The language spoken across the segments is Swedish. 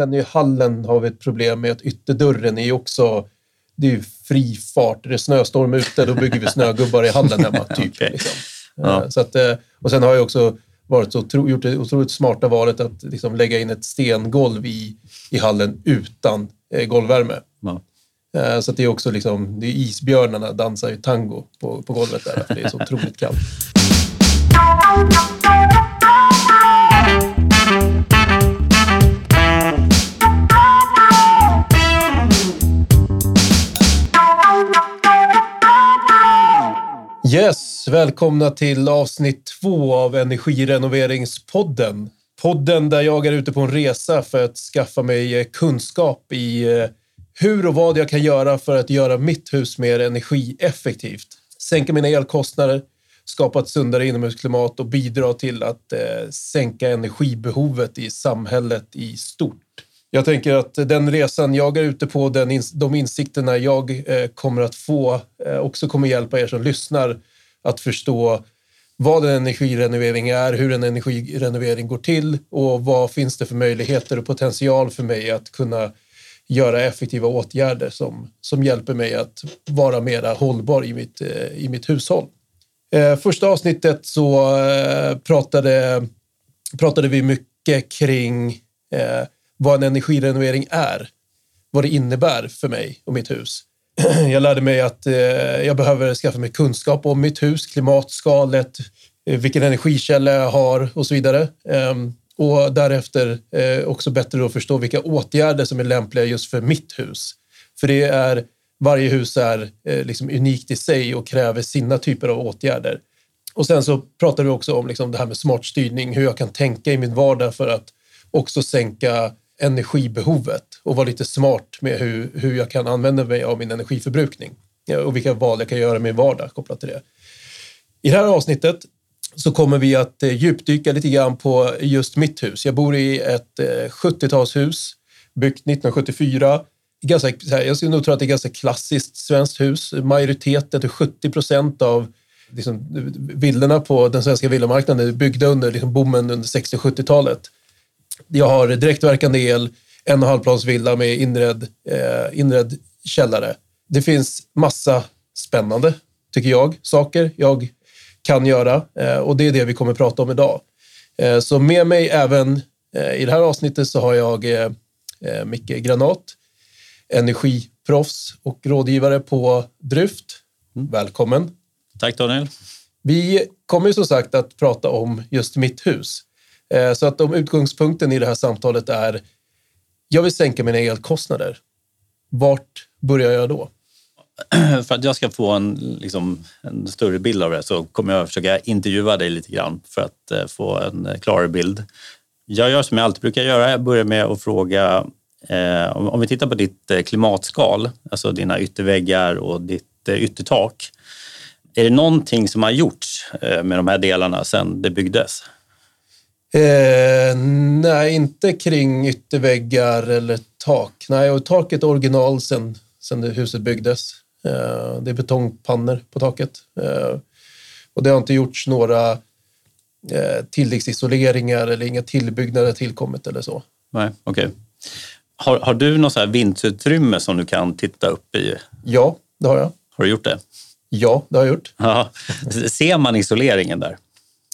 Sen i hallen har vi ett problem med att ytterdörren är också det är ju fri fart. Det är snöstorm ute, då bygger vi snögubbar i hallen hemma. Typ, okay. liksom. ja. Eh, så att, eh, och sen har jag också varit så, gjort det otroligt smarta valet att liksom lägga in ett stengolv i, i hallen utan eh, golvvärme. Ja. Eh, så det är också liksom, det är isbjörnarna dansar ju tango på, på golvet där, för det är så otroligt kallt. Yes, välkomna till avsnitt två av Energirenoveringspodden. Podden där jag är ute på en resa för att skaffa mig eh, kunskap i eh, hur och vad jag kan göra för att göra mitt hus mer energieffektivt. Sänka mina elkostnader, skapa ett sundare inomhusklimat och bidra till att eh, sänka energibehovet i samhället i stort. Jag tänker att den resan jag är ute på, den, de insikterna jag eh, kommer att få eh, också kommer hjälpa er som lyssnar att förstå vad en energirenovering är, hur en energirenovering går till och vad finns det för möjligheter och potential för mig att kunna göra effektiva åtgärder som, som hjälper mig att vara mera hållbar i mitt, eh, i mitt hushåll. Första avsnittet så pratade, pratade vi mycket kring eh, vad en energirenovering är, vad det innebär för mig och mitt hus. Jag lärde mig att eh, jag behöver skaffa mig kunskap om mitt hus, klimatskalet, eh, vilken energikälla jag har och så vidare. Ehm, och därefter eh, också bättre att förstå vilka åtgärder som är lämpliga just för mitt hus. För det är, varje hus är eh, liksom unikt i sig och kräver sina typer av åtgärder. Och sen så pratar vi också om liksom det här med smart styrning, hur jag kan tänka i min vardag för att också sänka energibehovet och vara lite smart med hur, hur jag kan använda mig av min energiförbrukning och vilka val jag kan göra i min vardag kopplat till det. I det här avsnittet så kommer vi att eh, djupdyka lite grann på just mitt hus. Jag bor i ett eh, 70-talshus byggt 1974. Ganska, jag skulle nog tro att det är ganska klassiskt svenskt hus. Majoriteten, 70 procent av liksom, eh, villorna på den svenska villamarknaden är byggda under liksom, boomen under 60 och 70-talet. Jag har direktverkande el, en och halvplans villa med inredd, eh, inredd källare. Det finns massa spännande, tycker jag, saker jag kan göra eh, och det är det vi kommer prata om idag. Eh, så med mig även eh, i det här avsnittet så har jag eh, eh, Micke Granat, energiproffs och rådgivare på Dryft. Mm. Välkommen! Tack Daniel! Vi kommer som sagt att prata om just mitt hus. Eh, så att om utgångspunkten i det här samtalet är jag vill sänka mina elkostnader. Vart börjar jag då? För att jag ska få en, liksom, en större bild av det så kommer jag försöka intervjua dig lite grann för att eh, få en klarare bild. Jag gör som jag alltid brukar göra. Jag börjar med att fråga eh, om, om, vi tittar på ditt eh, klimatskal, alltså dina ytterväggar och ditt yttertak. Är det någonting som har gjorts med de här delarna sedan det byggdes? Eh, nej, inte kring ytterväggar eller tak. Nej, och taket är original sen, sen huset byggdes. Eh, det är betongpannor på taket. Eh, och det har inte gjorts några eh, tilläggsisoleringar eller inga tillbyggnader tillkommit eller så. Nej, okej. Okay. Har, har du något så här vindsutrymme som du kan titta upp i? Ja, det har jag. Har du gjort det? Ja, det har jag gjort. Ja. Ser man isoleringen där?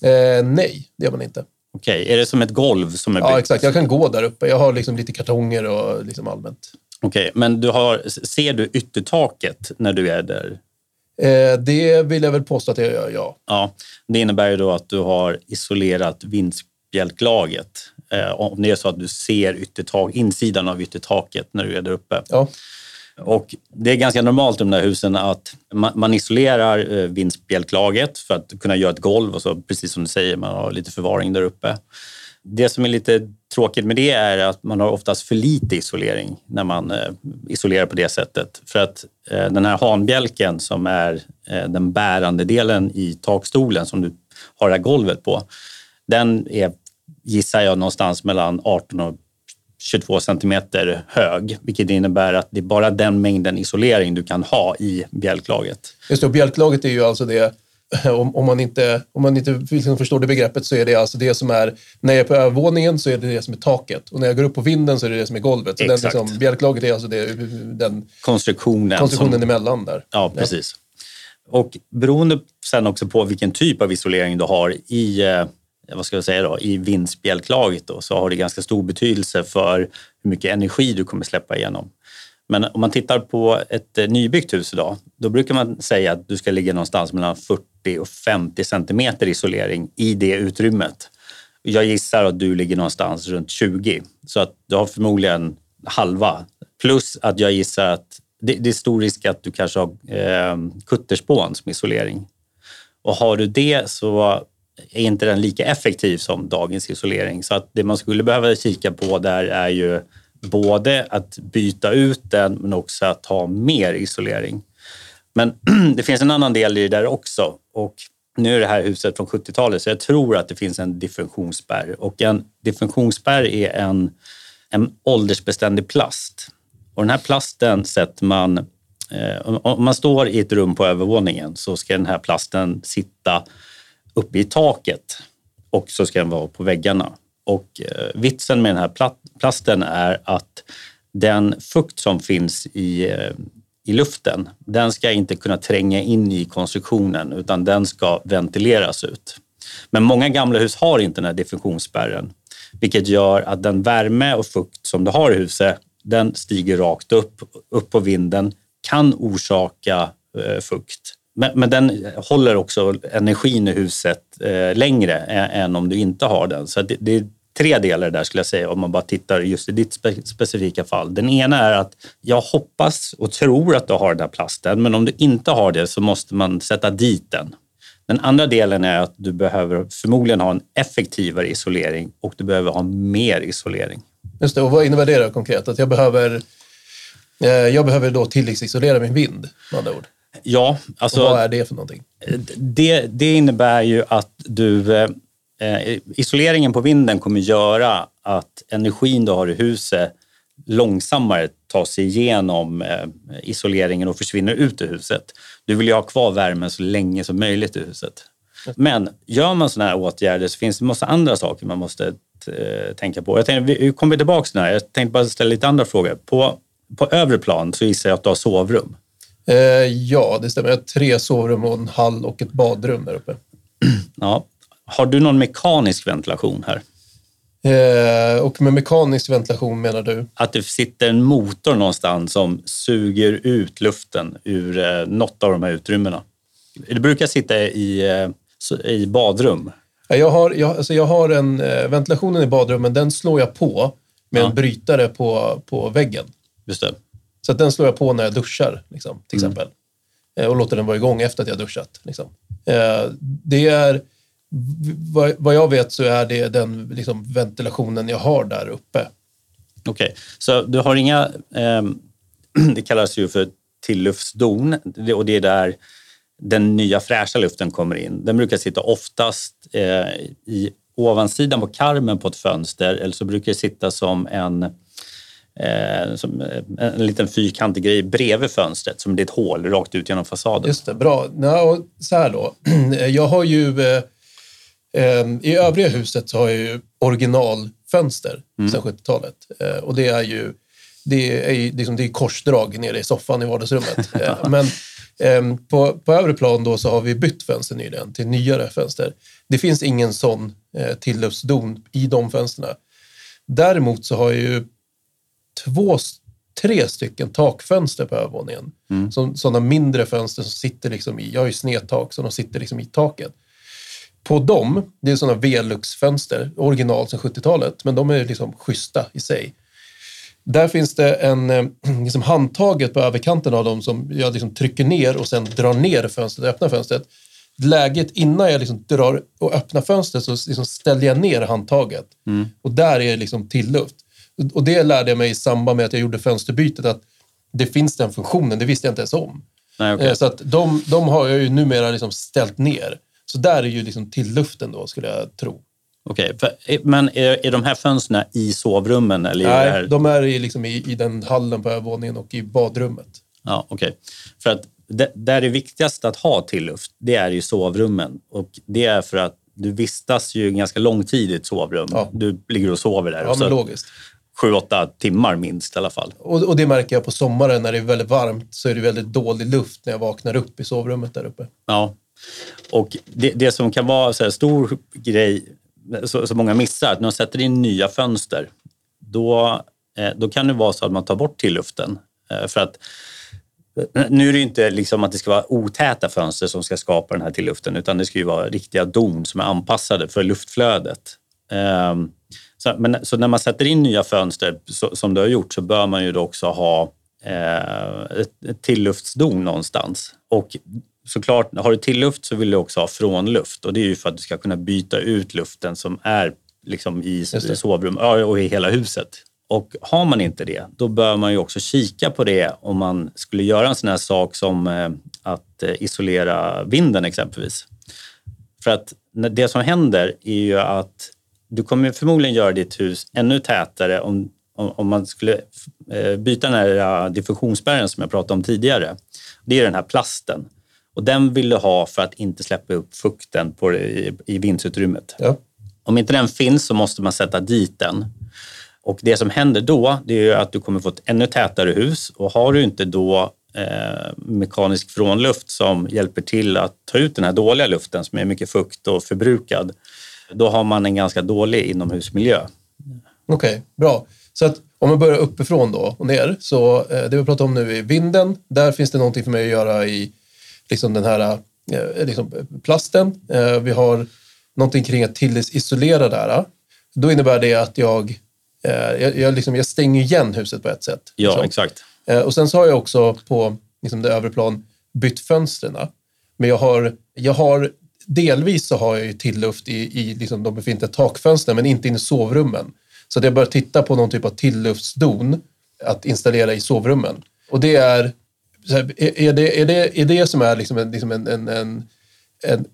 Eh, nej, det gör man inte. Okej, okay. är det som ett golv som är byggt? Ja, exakt. Jag kan gå där uppe. Jag har liksom lite kartonger och liksom allmänt. Okej, okay. men du har, ser du yttertaket när du är där? Eh, det vill jag väl påstå att jag gör, ja. Ja, det innebär ju då att du har isolerat vindspjälklaget. Eh, om det är så att du ser yttertak, insidan av yttertaket när du är där uppe. Ja. Och det är ganska normalt i de där husen att man, isolerar eh, vindspjälklaget för att kunna göra ett golv och så precis som du säger, man har lite förvaring där uppe. Det som är lite tråkigt med det är att man har oftast för lite isolering när man eh, isolerar på det sättet. För att eh, den här hanbjälken som är den bärande delen i takstolen som du har det här golvet på, den är gissar jag någonstans mellan 18 och 22 centimeter hög, vilket innebär att det är bara den mängden isolering du kan ha i bjälklaget. Just det, och bjälklaget är ju alltså det Om, om, man inte, om man inte liksom förstår det begreppet så är det alltså det som är, när jag är på övervåningen så är det det som är taket och när jag går upp på vinden så är det det som är golvet. Så den liksom, bjälklaget är alltså det, den konstruktionen, konstruktionen som, emellan där. Ja, precis. Ja. Och beroende sen också på vilken typ av isolering du har i eh, Eh, vad ska jag säga då, i vindspjälklaget då, så har det ganska stor betydelse för hur mycket energi du kommer släppa igenom. Men om man tittar på ett eh, nybyggt hus idag, då brukar man säga att du ska ligga någonstans mellan 40 och 50 centimeter isolering i det utrymmet. Jag gissar att du ligger någonstans runt 20, så att du har förmodligen halva. Plus att jag gissar att det, det är stor risk att du kanske har eh, kutterspån som isolering. Och har du det så är inte den lika effektiv som dagens isolering. Så att det man skulle behöva kika på där är ju både att byta ut den men också att ha mer isolering. Men det finns en annan del i det där också. Och nu är det här huset från 70-talet så jag tror att det finns en diffusionsspärr. Och en diffusionsspärr är en, en åldersbeständig plast. Och den här plasten sätter man... Eh, om man står i ett rum på övervåningen så ska den här plasten sitta uppe i taket och så ska den vara på väggarna. Och eh, vitsen med den här plasten är att den fukt som finns i, eh, i luften, den ska inte kunna tränga in i konstruktionen utan den ska ventileras ut. Men många gamla hus har inte den här diffusionsspärren, vilket gör att den värme och fukt som du har i huset, den stiger rakt upp, upp på vinden, kan orsaka eh, fukt. Men, men, den håller också energin i huset eh, längre än, om du inte har den. Så det, det, är tre delar där skulle jag säga om man bara tittar just i ditt spe, specifika fall. Den ena är att jag hoppas och tror att du har den här plasten, men om du inte har det så måste man sätta dit den. Den andra delen är att du behöver förmodligen ha en effektivare isolering och du behöver ha mer isolering. Just det, och vad innebär det då konkret? Att jag behöver, eh, jag behöver då tilläggsisolera min vind med andra ord? Ja, alltså... Och vad är det för någonting? Det, det innebär ju att du... Eh, isoleringen på vinden kommer göra att energin du har i huset långsammare tar sig igenom eh, isoleringen och försvinner ut ur huset. Du vill ju ha kvar värmen så länge som möjligt i huset. Men gör man sådana här åtgärder så finns det massa andra saker man måste eh, tänka på. Jag tänkte, vi kommer tillbaka till det här. Jag tänkte bara ställa lite andra frågor. På, på övre plan så gissar jag att du har sovrum. Eh, ja, det stämmer. Jag har tre sovrum och en hall och ett badrum där uppe. Ja. Har du någon mekanisk ventilation här? Eh, och med mekanisk ventilation menar du? Att det sitter en motor någonstans som suger ut luften ur eh, något av de här utrymmena. Det brukar sitta i, eh, i badrum. Jag har, jag, alltså jag har en ventilationen i badrummen, den slår jag på med ja. en brytare på, på väggen. Just det. Så den slår jag på när jag duschar, liksom, till mm. exempel. Eh, och låter den vara igång efter att jag duschat. Liksom. Eh, det är, vad jag vet så är det den liksom, ventilationen jag har där uppe. Okej, okay. så du har inga, eh, det kallas ju för tilluftsdon och det är där den nya fräscha luften kommer in. Den brukar sitta oftast eh, i ovansidan på karmen på ett fönster eller så brukar det sitta som en som eh, en liten fyrkantig grej bredvid fönstret som det är ett hål rakt ut genom fasaden. Just det, bra. Ja, så här då. Jag har ju eh, eh, i övriga huset så har jag ju originalfönster mm. sedan 70-talet eh, och det är ju det är, liksom, det är korsdrag nere i soffan i vardagsrummet. Eh, men eh, på, på övre plan då så har vi bytt fönster nyligen till nyare fönster. Det finns ingen sån eh, tilluftsdon i de fönstren. Däremot så har jag ju två, tre stycken takfönster på övervåningen. Mm. sådana mindre fönster som sitter liksom i, jag har ju snedtak, så de sitter liksom i taket. På dem, det är sådana Velux-fönster, original sedan 70-talet, men de är liksom schyssta i sig. Där finns det en, eh, liksom handtaget på överkanten av dem som jag liksom trycker ner och sen drar ner fönstret och öppnar fönstret. Läget innan jag liksom drar och öppnar fönstret så liksom ställer jag ner handtaget mm. och där är det liksom tillluft. Och det lärde jag mig i samband med att jag gjorde fönsterbytet, att det finns den funktionen. Det visste jag inte ens om. Nej, okay. Eh, så att de, de har jag ju numera liksom ställt ner. Så där är ju liksom till luften då, skulle jag tro. Okej, okay. Eh, men är, är de här fönstren i sovrummen? Eller Nej, de är i, liksom i, i den hallen på övervåningen och i badrummet. Ja, okej. Okay. För att det, där det är viktigast att ha tilluft, det är ju sovrummen. Och det är för att du vistas ju ganska lång tid i ett sovrum. Ja. Du ligger och sover där. Ja, men så logiskt. Sju, åtta timmar minst i alla fall. Och, och det märker jag på sommaren när det är väldigt varmt så är det väldigt dålig luft när jag vaknar upp i sovrummet där uppe. Ja. Och det, det som kan vara här stor grej, så många missar, att när man sätter in nya fönster, då, eh, då kan det vara så att man tar bort tilluften. Eh, för att eh, nu är det inte liksom att det ska vara otäta fönster som ska skapa den här tilluften, utan det ska ju vara riktiga don som är anpassade för luftflödet. Ehm, så, men, så när man sätter in nya fönster, så, som du har gjort, så bör man ju då också ha eh, ett, ett tilluftsdon någonstans. Och såklart, har du tilluft så vill du också ha frånluft och det är ju för att du ska kunna byta ut luften som är liksom i sovrum och i hela huset. Och har man inte det, då bör man ju också kika på det om man skulle göra en sån här sak som eh, att eh, isolera vinden exempelvis. För att det som händer är ju att du kommer förmodligen göra ditt hus ännu tätare om, om, om man skulle eh, byta den här eh, diffusionsspärren som jag pratade om tidigare. Det är den här plasten. Och den vill du ha för att inte släppa upp fukten på, i, i vindsutrymmet. Ja. Om inte den finns så måste man sätta dit den. Och det som händer då det är att du kommer få ett ännu tätare hus och har du inte då eh, mekanisk frånluft som hjälper till att ta ut den här dåliga luften som är mycket fukt och förbrukad, då har man en ganska dålig inomhusmiljö. Okej, bra. Så att om man börjar uppifrån då och ner, så eh, det vi pratar om nu är vinden. Där finns det någonting för mig att göra i liksom den här eh, liksom plasten. Eh, vi har någonting kring att tillisolera där. Då innebär det att jag, jag, jag, liksom, jag stänger igen huset på ett sätt. Ja, liksom. exakt. Och sen så har jag också på liksom det övre plan bytt fönstren. Men jag har, jag har delvis så har jag ju tilluft i, i liksom de befintliga takfönstren men inte in i sovrummen. Så att jag bör titta på någon typ av tilluftsdon att installera i sovrummen. Och det är, så här, är, det, är, det, är det som är liksom en, liksom en, en, en, en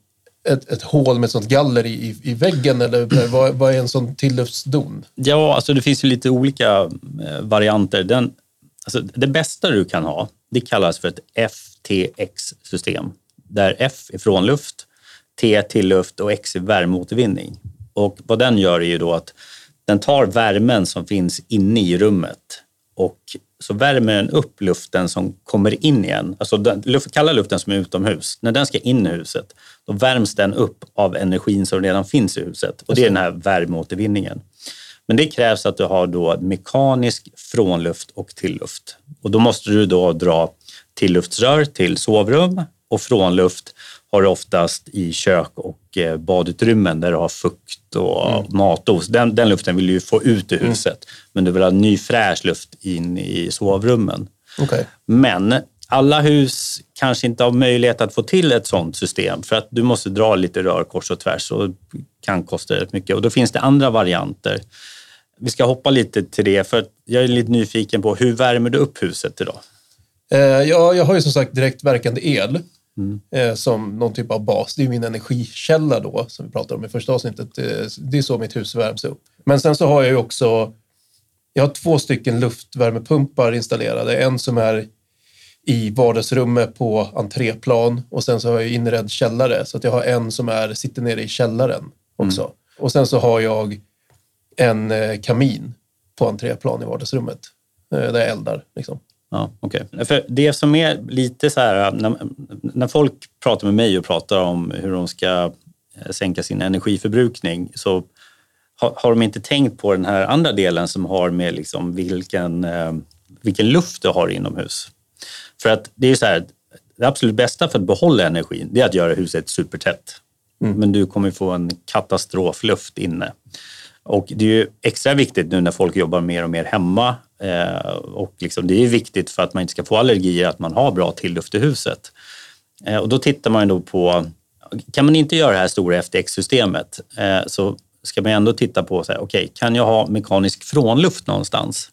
ett, ett hål med ett sånt galler i, i, väggen eller vad, vad är en sån tilluftsdon? Ja, alltså det finns ju lite olika eh, varianter. Den, alltså det bästa du kan ha, det kallas för ett FTX-system. Där F är frånluft, T är tilluft och X är värmeåtervinning. Och vad den gör är ju då att den tar värmen som finns inne i rummet och så värmer den upp luften som kommer in igen. Alltså den luft, kalla luften som är utomhus. När den ska in i huset, då värms den upp av energin som redan finns i huset. Och det är den här värmeåtervinningen. Men det krävs att du har då mekanisk frånluft och tilluft. Och då måste du då dra tilluftsrör till sovrum och frånluft har du oftast i kök och eh, badutrymmen där du har fukt och matos. Den, den luften vill du ju få ut ur huset, men du vill ha ny fräsch luft in i sovrummen. Okej. Men alla hus kanske inte har möjlighet att få till ett sådant system för att du måste dra lite rör kors och tvärs och kan kosta rätt mycket. Och då finns det andra varianter. Vi ska hoppa lite till det för jag är lite nyfiken på hur värmer du upp huset idag? Eh, ja, jag har ju som sagt direktverkande el eh, som någon typ av bas. Det är min energikälla då, som vi pratade om i första avsnittet. Eh, det är så mitt hus värms upp. Men sen så har jag ju också, jag har två stycken luftvärmepumpar installerade. En som är i vardagsrummet på entréplan och sen så har jag inredd källare. Så att jag har en som är, sitter nere i källaren också. Och sen så har jag en eh, kamin på entréplan i vardagsrummet där jag eldar. Liksom. Ja, okay. För det som är lite så här, när, när folk pratar med mig och pratar om hur de ska eh, sänka sin energiförbrukning så har, har de inte tänkt på den här andra delen som har med liksom vilken, eh, vilken luft du har inomhus. För att det är så här, det absolut bästa för att behålla energin det är att göra huset supertätt. Men du kommer få en katastrofluft inne. Och det är ju extra viktigt nu när folk jobbar mer och mer hemma. Eh, och liksom, det är viktigt för att man inte ska få allergier att man har bra tilluft i huset. Eh, och då tittar man då på, kan man inte göra det här stora FTX-systemet eh, så ska man ändå titta på, okej, okay, kan jag ha mekanisk frånluft någonstans?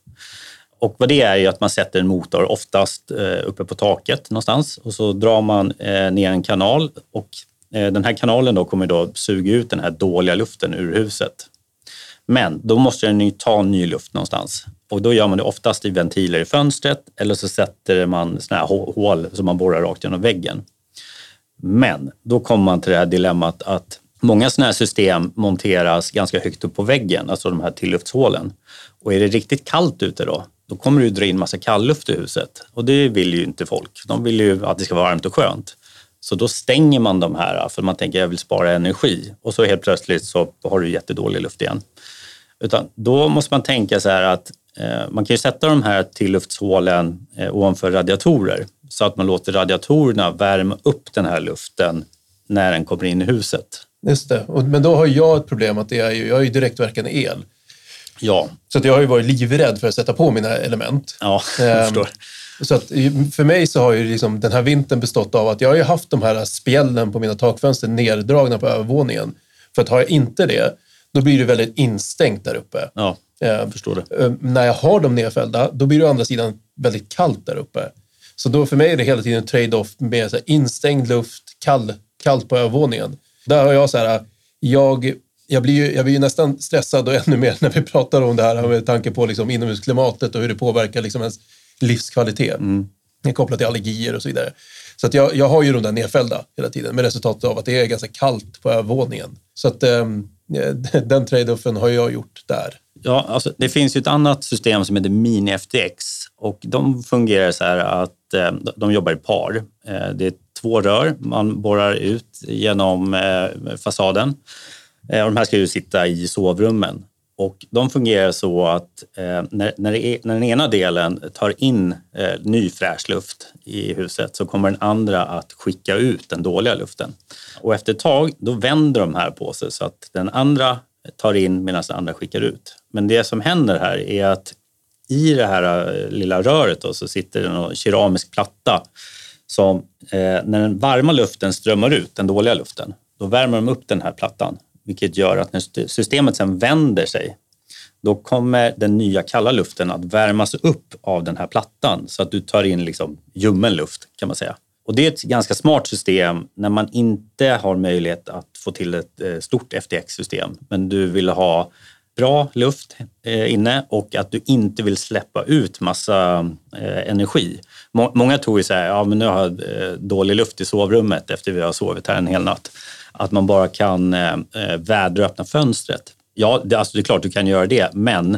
Och vad det är är ju att man sätter en motor, oftast eh, uppe på taket någonstans och så drar man eh, ner en kanal och eh, den här kanalen då kommer då suga ut den här dåliga luften ur huset. Men då måste den ju ta ny luft någonstans. Och då gör man det oftast i ventiler i fönstret eller så sätter man såna här hål som man borrar rakt genom väggen. Men då kommer man till det här dilemmat att många sådana här system monteras ganska högt upp på väggen, alltså de här tilluftshålen. Och är det riktigt kallt ute då, då kommer du dra in massa kallluft i huset. Och det vill ju inte folk. De vill ju att det ska vara varmt och skönt. Så då stänger man de här för man tänker att jag vill spara energi. Och så helt plötsligt så har du jättedålig luft igen. Utan då måste man tänka så här att eh, man kan ju sätta de här tilluftshålen eh, ovanför radiatorer så att man låter radiatorerna värma upp den här luften när den kommer in i huset. Just det, men då har jag ett problem att det är ju, jag har ju direktverkande el. Ja. Så jag har ju varit livrädd för att sätta på mina element. Ja, jag Ehm, förstår. Så att för mig så har ju liksom den här vintern bestått av att jag har ju haft de här spjällen på mina takfönster neddragna på övervåningen. För att har jag inte det, då blir det väldigt instängt där uppe. Ja, Ehm, jag förstår det. Eh, när jag har dem nedfällda, då blir det å andra sidan väldigt kallt där uppe. Så då för mig är det hela tiden en trade-off med så här, instängd luft, kall, kallt på övervåningen. Där har jag så här, jag, jag, blir ju, jag blir ju nästan stressad och ännu mer när vi pratar om det här med tanke på liksom inomhusklimatet och hur det påverkar liksom ens livskvalitet. Är kopplat till allergier och så vidare. Så att jag, jag har ju de där nedfällda hela tiden med resultatet av att det är ganska kallt på övervåningen. Så att ehm, Eh, den trade-offen har jag gjort där. Ja, alltså, det finns ju ett annat system som heter Mini-FTX och de fungerar så här att eh, de jobbar i par. Eh, det är två rör man borrar ut genom eh, fasaden. Eh, och de här ska ju sitta i sovrummen. Och de fungerar så att eh, när, när, det när den ena delen tar in eh, ny fräsch luft i huset så kommer den andra att skicka ut den dåliga luften. Och efter ett tag då vänder de här på sig så att den andra tar in medan den andra skickar ut. Men det som händer här är att i det här eh, lilla röret då, så sitter det en keramisk platta som eh, när den varma luften strömmar ut, den dåliga luften, då värmer de upp den här plattan. Vilket gör att när systemet sen vänder sig, då kommer den nya kalla luften att värmas upp av den här plattan så att du tar in liksom ljummen luft kan man säga. Och det är ett ganska smart system när man inte har möjlighet att få till ett eh, stort FTX-system, men du vill ha bra luft eh, inne och att du inte vill släppa ut massa eh, energi. Många tror ju så här, ja men nu har jag eh, dålig luft i sovrummet efter vi har sovit här en hel natt. Att man bara kan vädra och öppna fönstret. Ja, det, alltså det är klart du kan göra det, men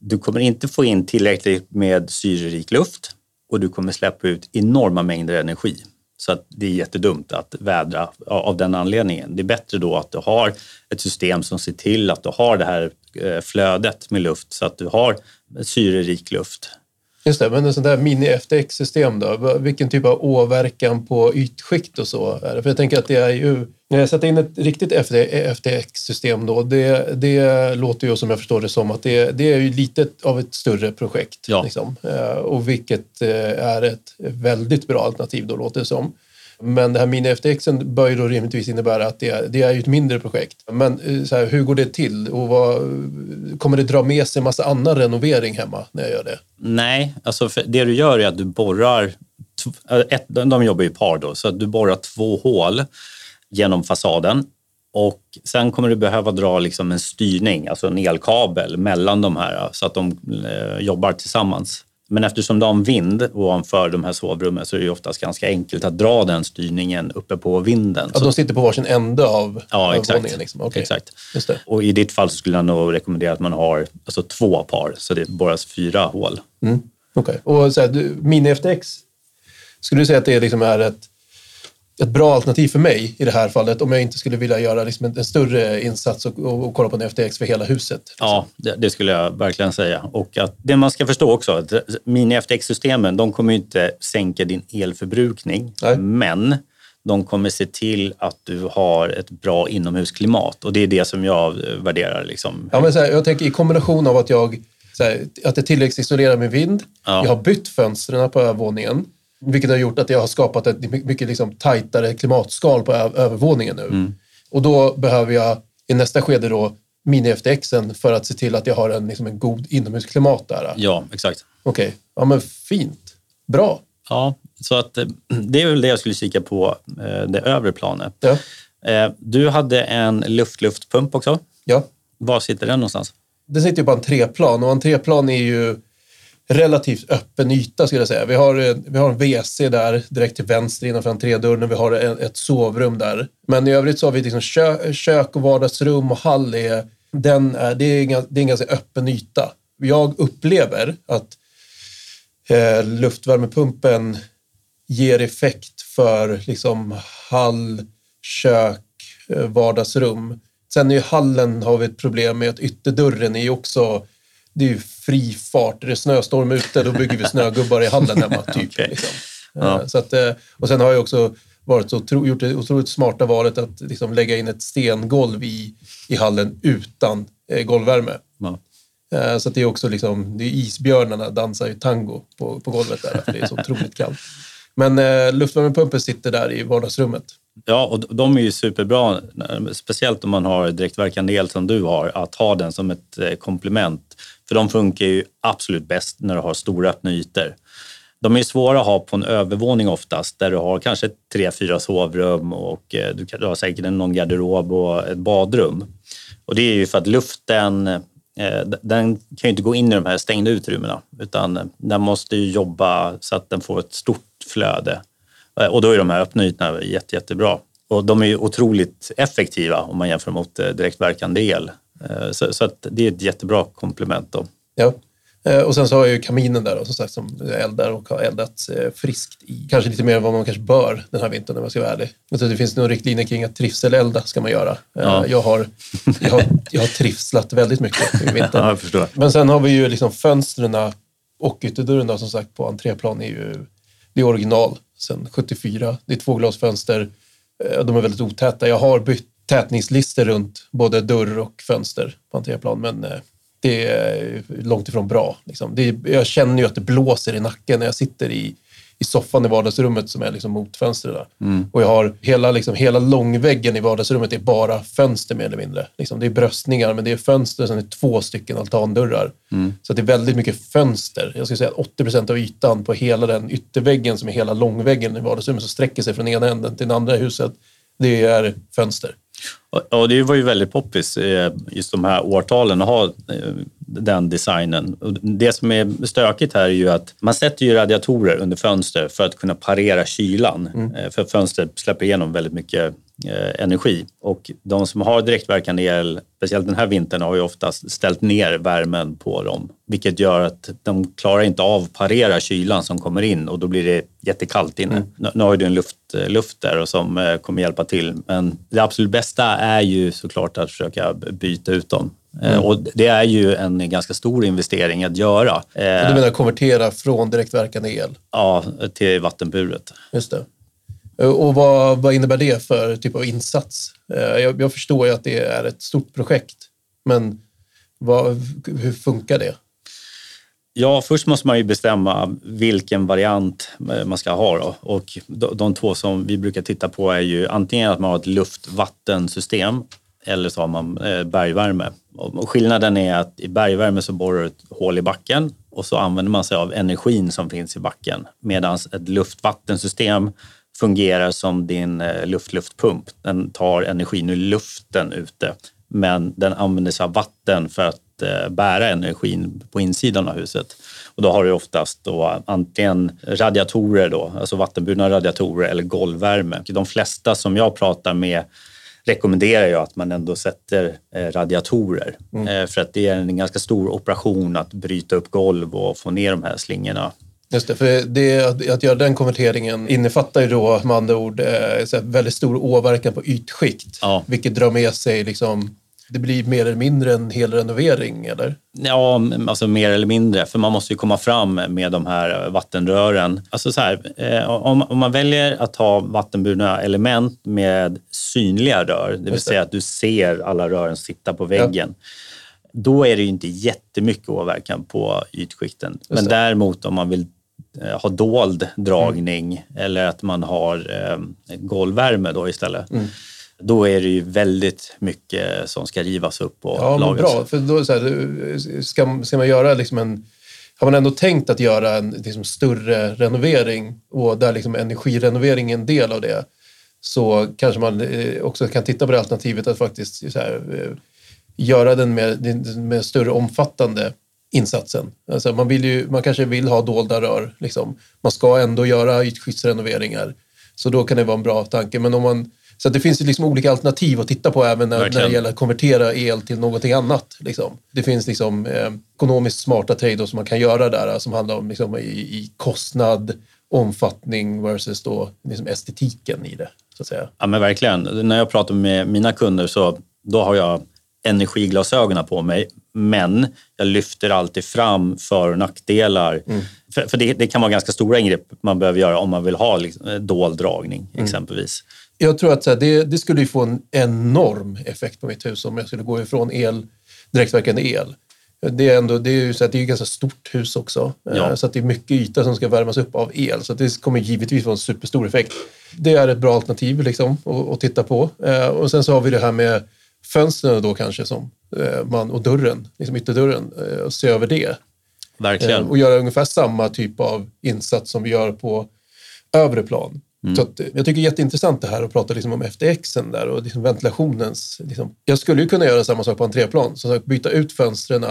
du kommer inte få in tillräckligt med syrerik luft och du kommer släppa ut enorma mängder energi. Så att det är jättedumt att vädra av den anledningen. Det är bättre då att du har ett system som ser till att du har det här flödet med luft så att du har syrerik luft. Just det, men en sån där mini-FTX-system då, vilken typ av åverkan på ytskikt och så är det? För jag tänker att det är ju, när jag sätter in ett riktigt FTX-system då, det, det låter ju som jag förstår det som att det, det är ju lite av ett större projekt. Ja. Liksom. Eh, Och vilket eh, är ett väldigt bra alternativ då låter det som. Men det här Mini FTX bör ju då rimligtvis innebära att det, det är ju ett mindre projekt. Men eh, så här, hur går det till? Och vad, kommer det dra med sig en massa annan renovering hemma när jag gör det? Nej, alltså det du gör är att du borrar... Eh, ett, de jobbar i par då, så att du borrar två hål genom fasaden. Och sen kommer du behöva dra liksom en styrning, alltså en elkabel mellan de här så att de eh, jobbar tillsammans. Men eftersom du har en vind ovanför de här sovrummen så är det ju oftast ganska enkelt att dra den styrningen uppe på vinden. Ja, de sitter på varsin ände av Ja, exakt. våningen. Liksom. Okej. exakt. Just det. Och i ditt fall skulle jag nog rekommendera att man har alltså, två par, så det borras fyra hål. Mm. Okej. Och så här, du, Mini-FTX, skulle du säga att det liksom är ett, ett bra alternativ för mig i det här fallet om jag inte skulle vilja göra liksom en, en större insats och, och, och kolla på en FTX för hela huset? Liksom? Ja, det, det skulle jag verkligen säga. Och att det man ska förstå också, att mini-FTX-systemen de kommer inte sänka din elförbrukning, Nej. men de kommer se till att du har ett bra inomhusklimat och det är det som jag värderar. Liksom. Ja, men så här, jag tänker i kombination av att jag här, att det tilläggsisolerar med vind. Ja. Jag har bytt fönstren på övervåningen. Vilket har gjort att jag har skapat ett my- mycket liksom tajtare klimatskal på övervåningen nu. Och då behöver jag i nästa skede då mini-FTXen för att se till att jag har en, liksom en god inomhusklimat där. Ja, exakt. Okej, ja men fint. Bra. Ja, så att eh, det är väl det jag skulle kika på, eh, det övre planet. Ja, Eh, Du hade en luft-luftpump också. ja. Var sitter den någonstans? Den sitter ju på entréplan och entréplan är ju relativt öppen yta skulle jag säga. Vi har, eh, vi har en WC där direkt till vänster innanför entrédörren och vi har ett sovrum där. Men i övrigt så har vi liksom kö, kök och vardagsrum och hall. Är, den är, det, är en, det är en ganska öppen yta. Jag upplever att eh, luftvärmepumpen ger effekt för liksom hall, kök, eh, vardagsrum. Sen i hallen har vi ett problem med att ytterdörren är ju också det är ju fri fart. Är det snöstorm ute, då bygger vi snögubbar i hallen hemma. Typ, okay. liksom. ja. Eh, så att, eh, och sen har jag också varit så, gjort det otroligt smarta valet att liksom lägga in ett stengolv i, i hallen utan eh, golvvärme. Ja. Eh, så det är också liksom, det är isbjörnarna dansar ju tango på, på golvet där, för det är så otroligt kallt. Men eh, luftvärmepumpen sitter där i vardagsrummet. Ja, och de är ju superbra, speciellt om man har direktverkande el som du har, att ha den som ett eh, komplement. För de funkar ju absolut bäst när du har stora öppna ytor. De är svåra att ha på en övervåning oftast, där du har kanske tre, fyra sovrum och eh, du har säkert någon garderob och ett badrum. Och det är ju för att luften eh, den kan ju inte gå in i de här stängda utrymmena utan den måste ju jobba så att den får ett stort flöde. Eh, och då är de här öppna ytorna jätte, jättebra. Och de är otroligt effektiva om man jämför mot direktverkande el. Så, så det är ett jättebra komplement. Då. Ja. Eh, och sen så har jag ju kaminen där som sagt som eldar och har eldat eh, friskt i. Kanske lite mer än vad man kanske bör den här vintern om jag ska vara ärlig. Men det finns några riktlinjer kring att trivselelda ska man göra. Eh, ja. Jag, har, jag, har, jag har trivslat väldigt mycket i vintern. Ja, jag förstår. Men sen har vi ju liksom fönstren och ytterdörren då, som sagt på entréplan är ju det är original sen 74. Det är tvåglasfönster. Eh, de är väldigt otäta. Jag har bytt tätningslister runt både dörr och fönster på Anteaplan, men eh, det är långt ifrån bra. Liksom. Det är, jag känner ju att det blåser i nacken när jag sitter i, i soffan i vardagsrummet som är liksom mot fönstren. Mm. Och jag har hela, liksom, hela långväggen i vardagsrummet är bara fönster mer eller mindre. Liksom, det är bröstningar, men det är fönster och sen är det två stycken altandörrar. Mm. Så det är väldigt mycket fönster. Jag skulle säga att 80 procent av ytan på hela den ytterväggen som är hela långväggen i vardagsrummet som sträcker sig från ena änden till den andra i huset. Det är fönster. Och det var ju väldigt poppis eh, just de här årtalen att ha eh, den designen. Det som är stökigt här är ju att man sätter ju radiatorer under fönster för att kunna parera kylan. Mm. Eh, för fönstret släpper igenom väldigt mycket energi. Och de som har direktverkande el, speciellt den här vintern, har ju oftast ställt ner värmen på dem. Vilket gör att de klarar inte av att parera kylan som kommer in och då blir det jättekallt inne. Mm. Nu har du en luft, luft där och som kommer hjälpa till. Men det absolut bästa är ju såklart att försöka byta ut dem. Eh, mm. Och det är ju en ganska stor investering att göra. Du menar konvertera från direktverkande el? Ja, till vattenburet. Just det. Eh, och vad, vad innebär det för typ av insats? Eh, jag, jag förstår ju att det är ett stort projekt, men vad, hur funkar det? Ja, först måste man ju bestämma vilken variant eh, man ska ha. Då. Och de två som vi brukar titta på är ju antingen att man har ett luft-vattensystem eller så har man bergvärme. Och skillnaden är att i bergvärme så borrar du ett hål i backen och så använder man sig av energin som finns i backen. Medan ett luft-vattensystem fungerar som din eh, luft-luftpump. Den tar energin ur luften ute, men den använder sig av vatten för att eh, bära energin på insidan av huset. Och då har du oftast då antingen radiatorer, då, alltså vattenburna radiatorer eller golvvärme. De flesta som jag pratar med rekommenderar jag att man ändå sätter eh, radiatorer. Mm. För att det är en ganska stor operation att bryta upp golv och få ner de här slingorna. Just det, för det, att, att göra den konverteringen innefattar ju då med andra ord eh, väldigt stor åverkan på ytskikt. Ja. Vilket drar med sig liksom det blir mer eller mindre en hel renovering, eller? Ja, alltså mer eller mindre. För man måste ju komma fram med de här vattenrören. Alltså så här, eh, om, om man väljer att ha vattenburna element med synliga rör, det vill säga att du ser alla rören sitta på väggen. Ja. Då är det ju inte jättemycket åverkan på ytskikten. Men däremot om man vill eh, ha dold dragning mm. eller att man har eh, golvvärme då istället. Mm då är det ju väldigt mycket som ska rivas upp och ja, lagas. Bra, för då så här, ska, ska man göra liksom en har man ändå tänkt att göra en liksom, större renovering och där liksom, energirenovering är en del av det så kanske man eh, också kan titta på det alternativet att faktiskt så här, göra den med, med större omfattande insatsen. Alltså man, vill ju, man kanske vill ha dolda rör. Liksom. Man ska ändå göra ytskyddsrenoveringar. Så då kan det vara en bra tanke. Men om man, så det finns liksom olika alternativ att titta på även när, när det gäller att konvertera el till någonting annat. Liksom. Det finns liksom, eh, ekonomiskt smarta trade som man kan göra där som handlar om liksom, i, i kostnad, omfattning versus då, liksom estetiken i det. Så att säga. Ja men verkligen. När jag pratar med mina kunder så då har jag energiglasögonen på mig men jag lyfter alltid fram för och nackdelar. Mm. För, för det, det, kan vara ganska stora ingrepp man behöver göra om man vill ha liksom, eh, dold dragning mm. exempelvis. Jag tror att här, det, det, skulle få en enorm effekt på mitt hus om jag skulle gå ifrån el, direktverkande el. Det är, ändå, det är ju så att det är ett ganska stort hus också, eh, ja. så att det är mycket yta som ska värmas upp av el. Så det kommer givetvis få en superstor effekt. Det är ett bra alternativ liksom, att, att titta på. Eh, och sen så har vi det här med fönstren då kanske som eh, man, och dörren, liksom ytterdörren, eh, och se över det. Verkligen. Eh, och göra ungefär samma typ av insats som vi gör på övre plan. Mm. Så att, jag tycker det är jätteintressant det här att prata liksom om FTXen där och liksom ventilationens... Liksom. Jag skulle ju kunna göra samma sak på entréplan, så att byta ut fönstren.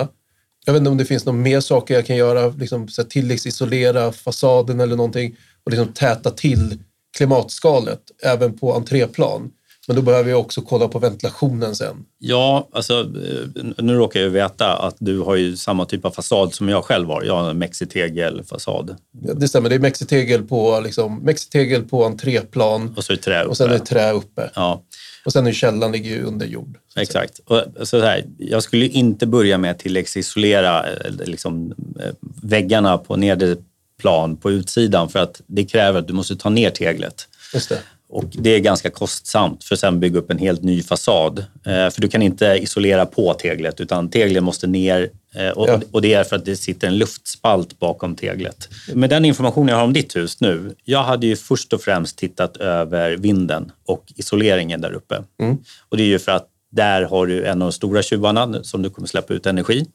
Jag vet inte om det finns några mer saker jag kan göra, liksom, så tilläggsisolera fasaden eller någonting och liksom täta till klimatskalet även på entréplan. Men då behöver vi också kolla på ventilationen sen. Ja, alltså, eh, nu råkar jag veta att du har ju samma typ av fasad som jag själv har. Jag har en mexitegelfasad. Ja, det stämmer, det är mexitegel på, liksom, mexitegel på entréplan och, så är trä uppe. och sen är det trä uppe. Ja. Och sen är källaren ligger ju under jord. Exakt. Och, så här, jag skulle inte börja med att tilläggsisolera eh, liksom, eh, väggarna på nedre plan på utsidan för att det kräver att du måste ta ner teglet. Just det. Och det är ganska kostsamt för att sen bygga upp en helt ny fasad. Eh, för du kan inte isolera på teglet utan teglet måste ner eh, och, ja. och, det är för att det sitter en luftspalt bakom teglet. Med den information jag har om ditt hus nu. Jag hade ju först och främst tittat över vinden och isoleringen där uppe. Mm. Och det är ju för att där har du en av de stora tjuvarna som du kommer släppa ut energi.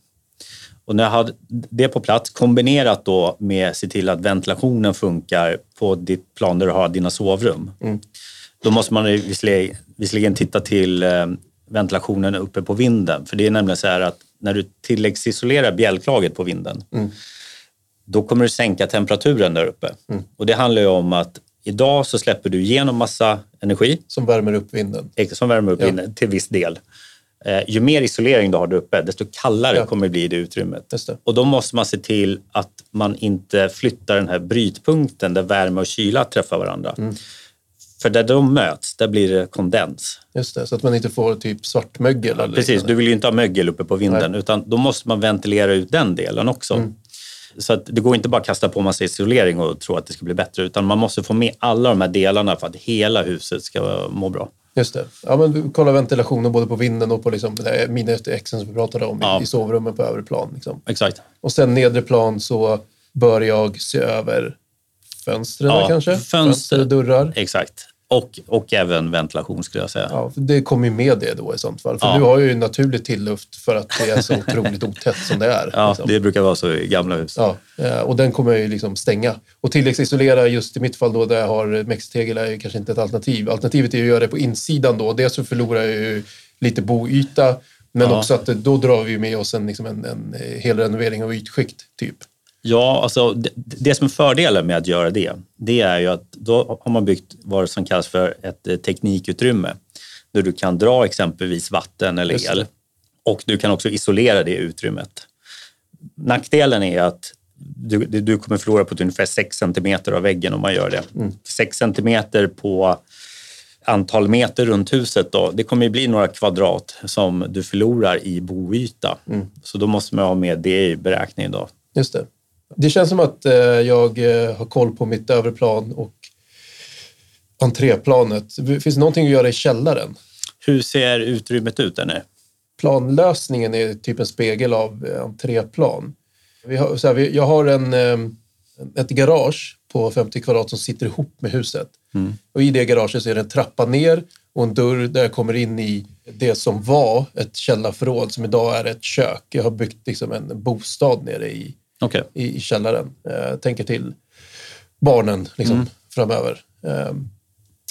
Och när jag hade det på plats kombinerat då med att se till att ventilationen funkar på ditt plan där du har dina sovrum. Mm. Då måste man visserligen, visserligen titta till eh, ventilationen uppe på vinden. För det är nämligen så här att när du tilläggsisolerar bjälklaget på vinden mm. då kommer du sänka temperaturen där uppe. Mm. Och det handlar ju om att idag så släpper du igenom massa energi. Som värmer upp vinden. Som värmer upp ja. vinden till viss del. Eh, ju mer isolering du har där uppe, desto kallare ja. kommer det bli i det utrymmet. Det. Och då måste man se till att man inte flyttar den här brytpunkten där värme och kyla träffar varandra. Mm. För där de möts, där blir det kondens. Just det, så att man inte får typ svartmögel. Ja, precis, du vill ju inte ha mögel uppe på vinden Nej. utan då måste man ventilera ut den delen också. Mm. Så att det går inte bara att kasta på massa isolering och tro att det ska bli bättre utan man måste få med alla de här delarna för att hela huset ska må bra. Just det. Ja, men kolla ventilationen både på vinden och på liksom, mini-exen som vi pratade om ja. i, sovrummen på övre plan. Liksom. Exakt. Och sen nedre plan så bör jag se över fönstren ja, kanske? Fönster, fönster dörrar. Exakt. Och, och även ventilation skulle jag säga. Ja, det kommer ju med det då i sånt fall. För ja. du har ju naturligt tilluft för att det är så otroligt otätt som det är. Ja, liksom. det brukar vara så i gamla hus. Ja, eh, och den kommer jag ju liksom stänga. Och tilläggsisolera just i mitt fall då där jag har mextegel är kanske inte ett alternativ. Alternativet är att göra det på insidan då. Dels så förlorar jag ju lite boyta men ja. också att då drar vi med oss en, liksom en, en hel renovering av ytskikt typ. Ja, alltså det, det, som är fördelen med att göra det, det är ju att då har man byggt vad som kallas för ett eh, teknikutrymme där du kan dra exempelvis vatten eller el och du kan också isolera det utrymmet. Nackdelen är att du, du kommer förlora på ungefär 6 cm av väggen om man gör det. Mm. 6 cm på antal meter runt huset, då, det kommer bli några kvadrat som du förlorar i boyta. Mm. Så då måste man ha med det i beräkningen. Då. Just det. Det känns som att eh, jag eh, har koll på mitt övre plan och entréplanet. Finns det någonting att göra i källaren? Hur ser utrymmet ut där nere? Planlösningen är typ en spegel av eh, entréplan. Vi har, så här, jag har en, ett garage på 50 kvadrat som sitter ihop med huset. Mm. Och I det garaget så är det en trappa ner och en dörr där jag kommer in i det som var ett källarförråd som idag är ett kök. Jag har byggt liksom en bostad nere i okay. i, i källaren. Eh, tänker till barnen liksom, mm. framöver. Eh,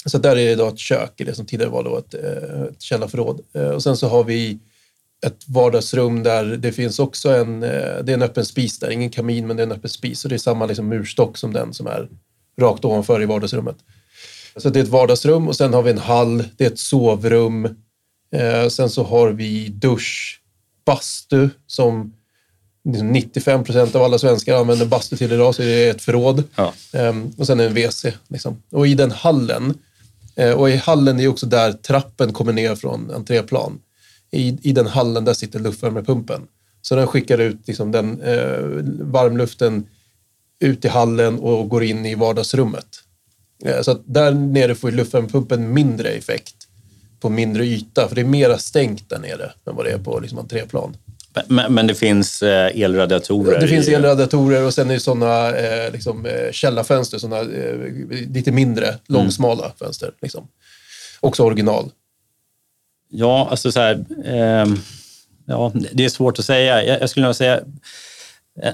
så där är det då ett kök i det som tidigare var då ett, eh, ett källarförråd. Och sen så har vi ett vardagsrum där det finns också en, det är en öppen spis där, ingen kamin men det är en öppen spis och det är samma liksom murstock som den som är rakt ovanför i vardagsrummet. Så det är ett vardagsrum och sen har vi en hall, det är ett sovrum. Eh, sen så har vi dusch, bastu som 95 procent av alla svenskar använder bastu till idag, så det är ett förråd. Ja. Ehm, och sen en WC. Liksom. Och i den hallen, eh, och i hallen är också där trappen kommer ner från entréplan. I, I den hallen där sitter luftvärmepumpen. Så den skickar ut liksom, den eh, varmluften ut i hallen och går in i vardagsrummet. Eh, så där nere får luftvärmepumpen mindre effekt på mindre yta, för det är mera stängt där nere än vad det är på liksom, entréplan. Men, men det finns eh, elradiatorer? Det finns elradiatorer och sen är det sådana eh, liksom, eh, källarfönster, såna, eh, lite mindre, långsmala fönster. Liksom. Också original. Ja, alltså så här... ehm, ja, det är svårt att säga. Jag, jag skulle nog säga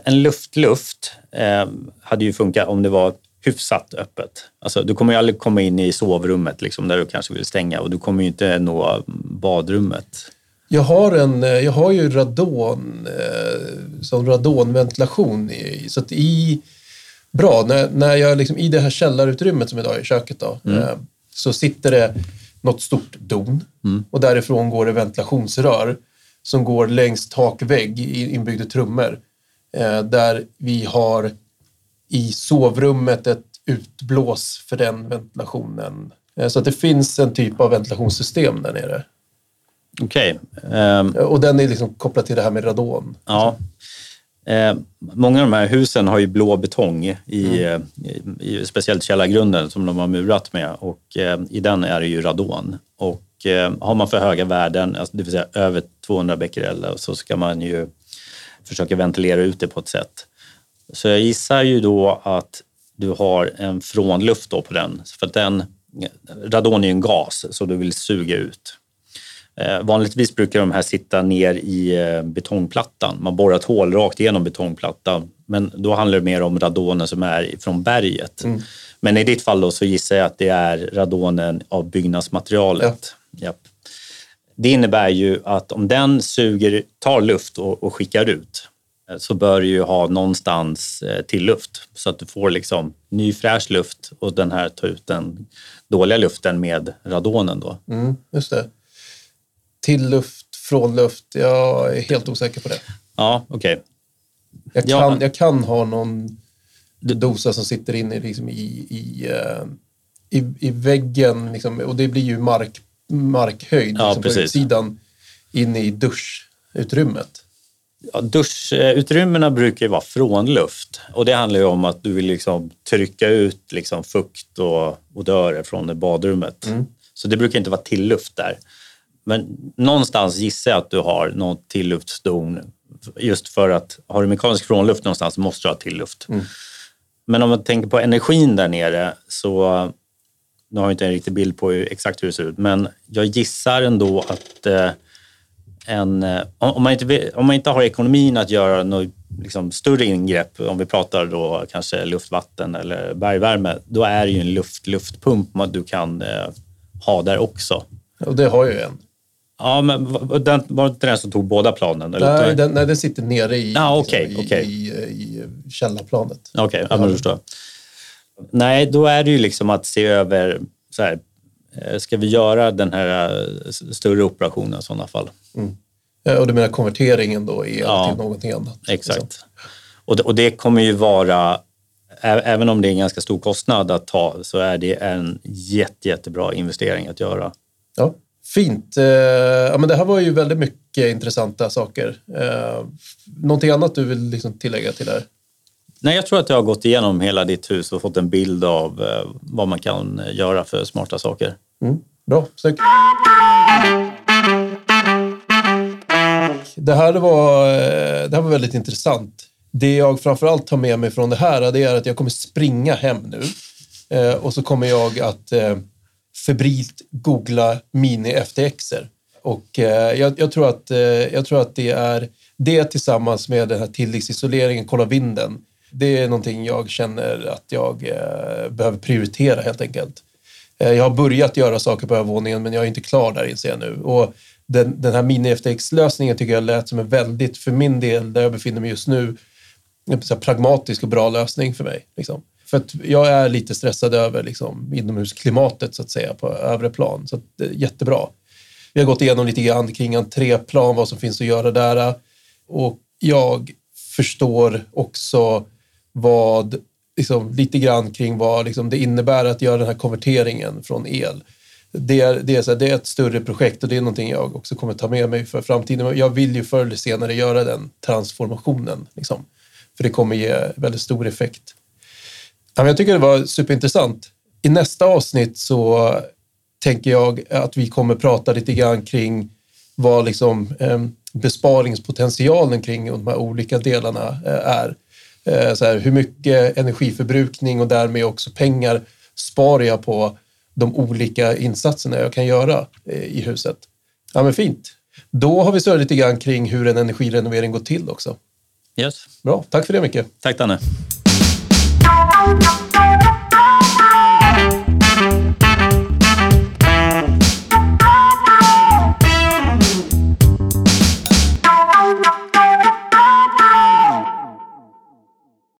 en luft-luft eh, hade ju funkat om det var hyfsat öppet. Alltså, du kommer ju aldrig komma in i sovrummet liksom, där du kanske vill stänga och du kommer ju inte nå badrummet. Jag har, en, eh, jag har ju radon, eh, som radonventilation. I, så att i, bra, när, när jag liksom, i det här källarutrymmet som idag är i köket då, eh, så sitter det något stort don och därifrån går det ventilationsrör som går längs takvägg i inbyggda trummor. Där vi har i sovrummet ett utblås för den ventilationen. Så att det finns en typ av ventilationssystem där nere. Okej. ehm, Och den är liksom kopplad till det här med radon. Ja. Eh, många av de här husen har ju blå betong i, eh, i, i speciellt källargrunden som de har murat med och eh, i den är det ju radon. Och eh, har man för höga värden, alltså det vill säga över 200 becquerel, så ska man ju försöka ventilera ut det på ett sätt. Så jag gissar ju då att du har en frånluft då på den, för den, radon är ju en gas så du vill suga ut. Eh, vanligtvis brukar de här sitta ner i eh, betongplattan. Man borrar ett hål rakt igenom betongplattan. Men då handlar det mer om radonen som är från berget. Men i ditt fall då så gissar jag att det är radonen av byggnadsmaterialet. Japp. Det innebär ju att om den suger, tar luft och, och skickar ut eh, så bör du ju ha någonstans till luft så att du får liksom ny fräsch luft och den här tar ut den dåliga luften med radonen då. Mm, just det. Till luft, från luft. Jag är helt osäker på det. Ja, okej. Jag Ja. kan, jag kan ha någon dosa som sitter inne liksom i, i, eh, i, i väggen liksom, och det blir ju mark, markhöjd Ja, liksom, på utsidan inne i duschutrymmet. Ja, duschutrymmena brukar ju vara frånluft och det handlar ju om att du vill liksom trycka ut liksom fukt och odörer från badrummet. Så det brukar inte vara tilluft där. Men någonstans gissar jag att du har något tilluftsdon. Just för att har du mekanisk frånluft någonstans måste du ha tilluft. Men om man tänker på energin där nere så nu har jag inte en riktig bild på hur, exakt hur det ser ut, men jag gissar ändå att eh, en, eh, om, man inte, om man inte har ekonomin att göra något liksom, större ingrepp, om vi pratar då kanske luftvatten eller bergvärme, då är det ju en luft-luftpump man- du kan eh, ha där också. Och det har ju en. Ja, men den, var det inte den som tog båda planen? Eller? Nej, den, nej, den sitter nere i, Ja, okej, liksom, i, okej. i, i källarplanet. Okej, ja, men förstår jag. Nej, då är det ju liksom att se över, så här, eh, ska vi göra den här eh, större operationen i sådana fall? Eh, Och du menar konverteringen då el Ja. till någonting annat? Exakt. liksom. Och, det, och det kommer ju vara, även om det är en ganska stor kostnad att ta, så är det en jätte, jättebra investering att göra. Ja, fint. Eh, ja, men det här var ju väldigt mycket intressanta saker. Eh, någonting annat du vill liksom tillägga till det här? Nej, jag tror att jag har gått igenom hela ditt hus och fått en bild av eh, vad man kan göra för smarta saker. Mm, bra, snyggt. Det här, var, det här var väldigt intressant. Det jag framförallt tar med mig från det här det är att jag kommer springa hem nu och så kommer jag att febrilt googla mini-FTXer. Och eh, jag, jag, tror att, eh, jag tror att det är det tillsammans med den här tilläggsisoleringen, kolla vinden. Det är någonting jag känner att jag eh, behöver prioritera helt enkelt. Eh, Jag har börjat göra saker på övervåningen men jag är inte klar där inser jag nu. Och den, den här mini-FTX-lösningen tycker jag lät som en väldigt, för min del, där jag befinner mig just nu, en pragmatisk och bra lösning för mig. Liksom. För att jag är lite stressad över liksom, inomhusklimatet så att säga på övre plan. Så att, eh, jättebra. Vi har gått igenom lite grann kring entréplan, vad som finns att göra där. Och jag förstår också vad, liksom, lite grann kring vad liksom, det innebär att göra den här konverteringen från el. Det är, det, är så här, det är ett större projekt och det är någonting jag också kommer ta med mig för framtiden. Jag vill ju förr eller senare göra den transformationen. Liksom. För det kommer ge väldigt stor effekt. Jag tycker det var superintressant. I nästa avsnitt så tänker jag att vi kommer prata lite grann kring vad liksom, eh, besparingspotentialen kring de här olika delarna eh, är. Eh, så här, hur mycket energiförbrukning och därmed också pengar sparar jag på de olika insatserna jag kan göra i huset. Ja, men fint. Då har vi störat lite grann kring hur en energirenovering går till också. Yes. Bra, tack för det Micke. Tack Danne. Thank you.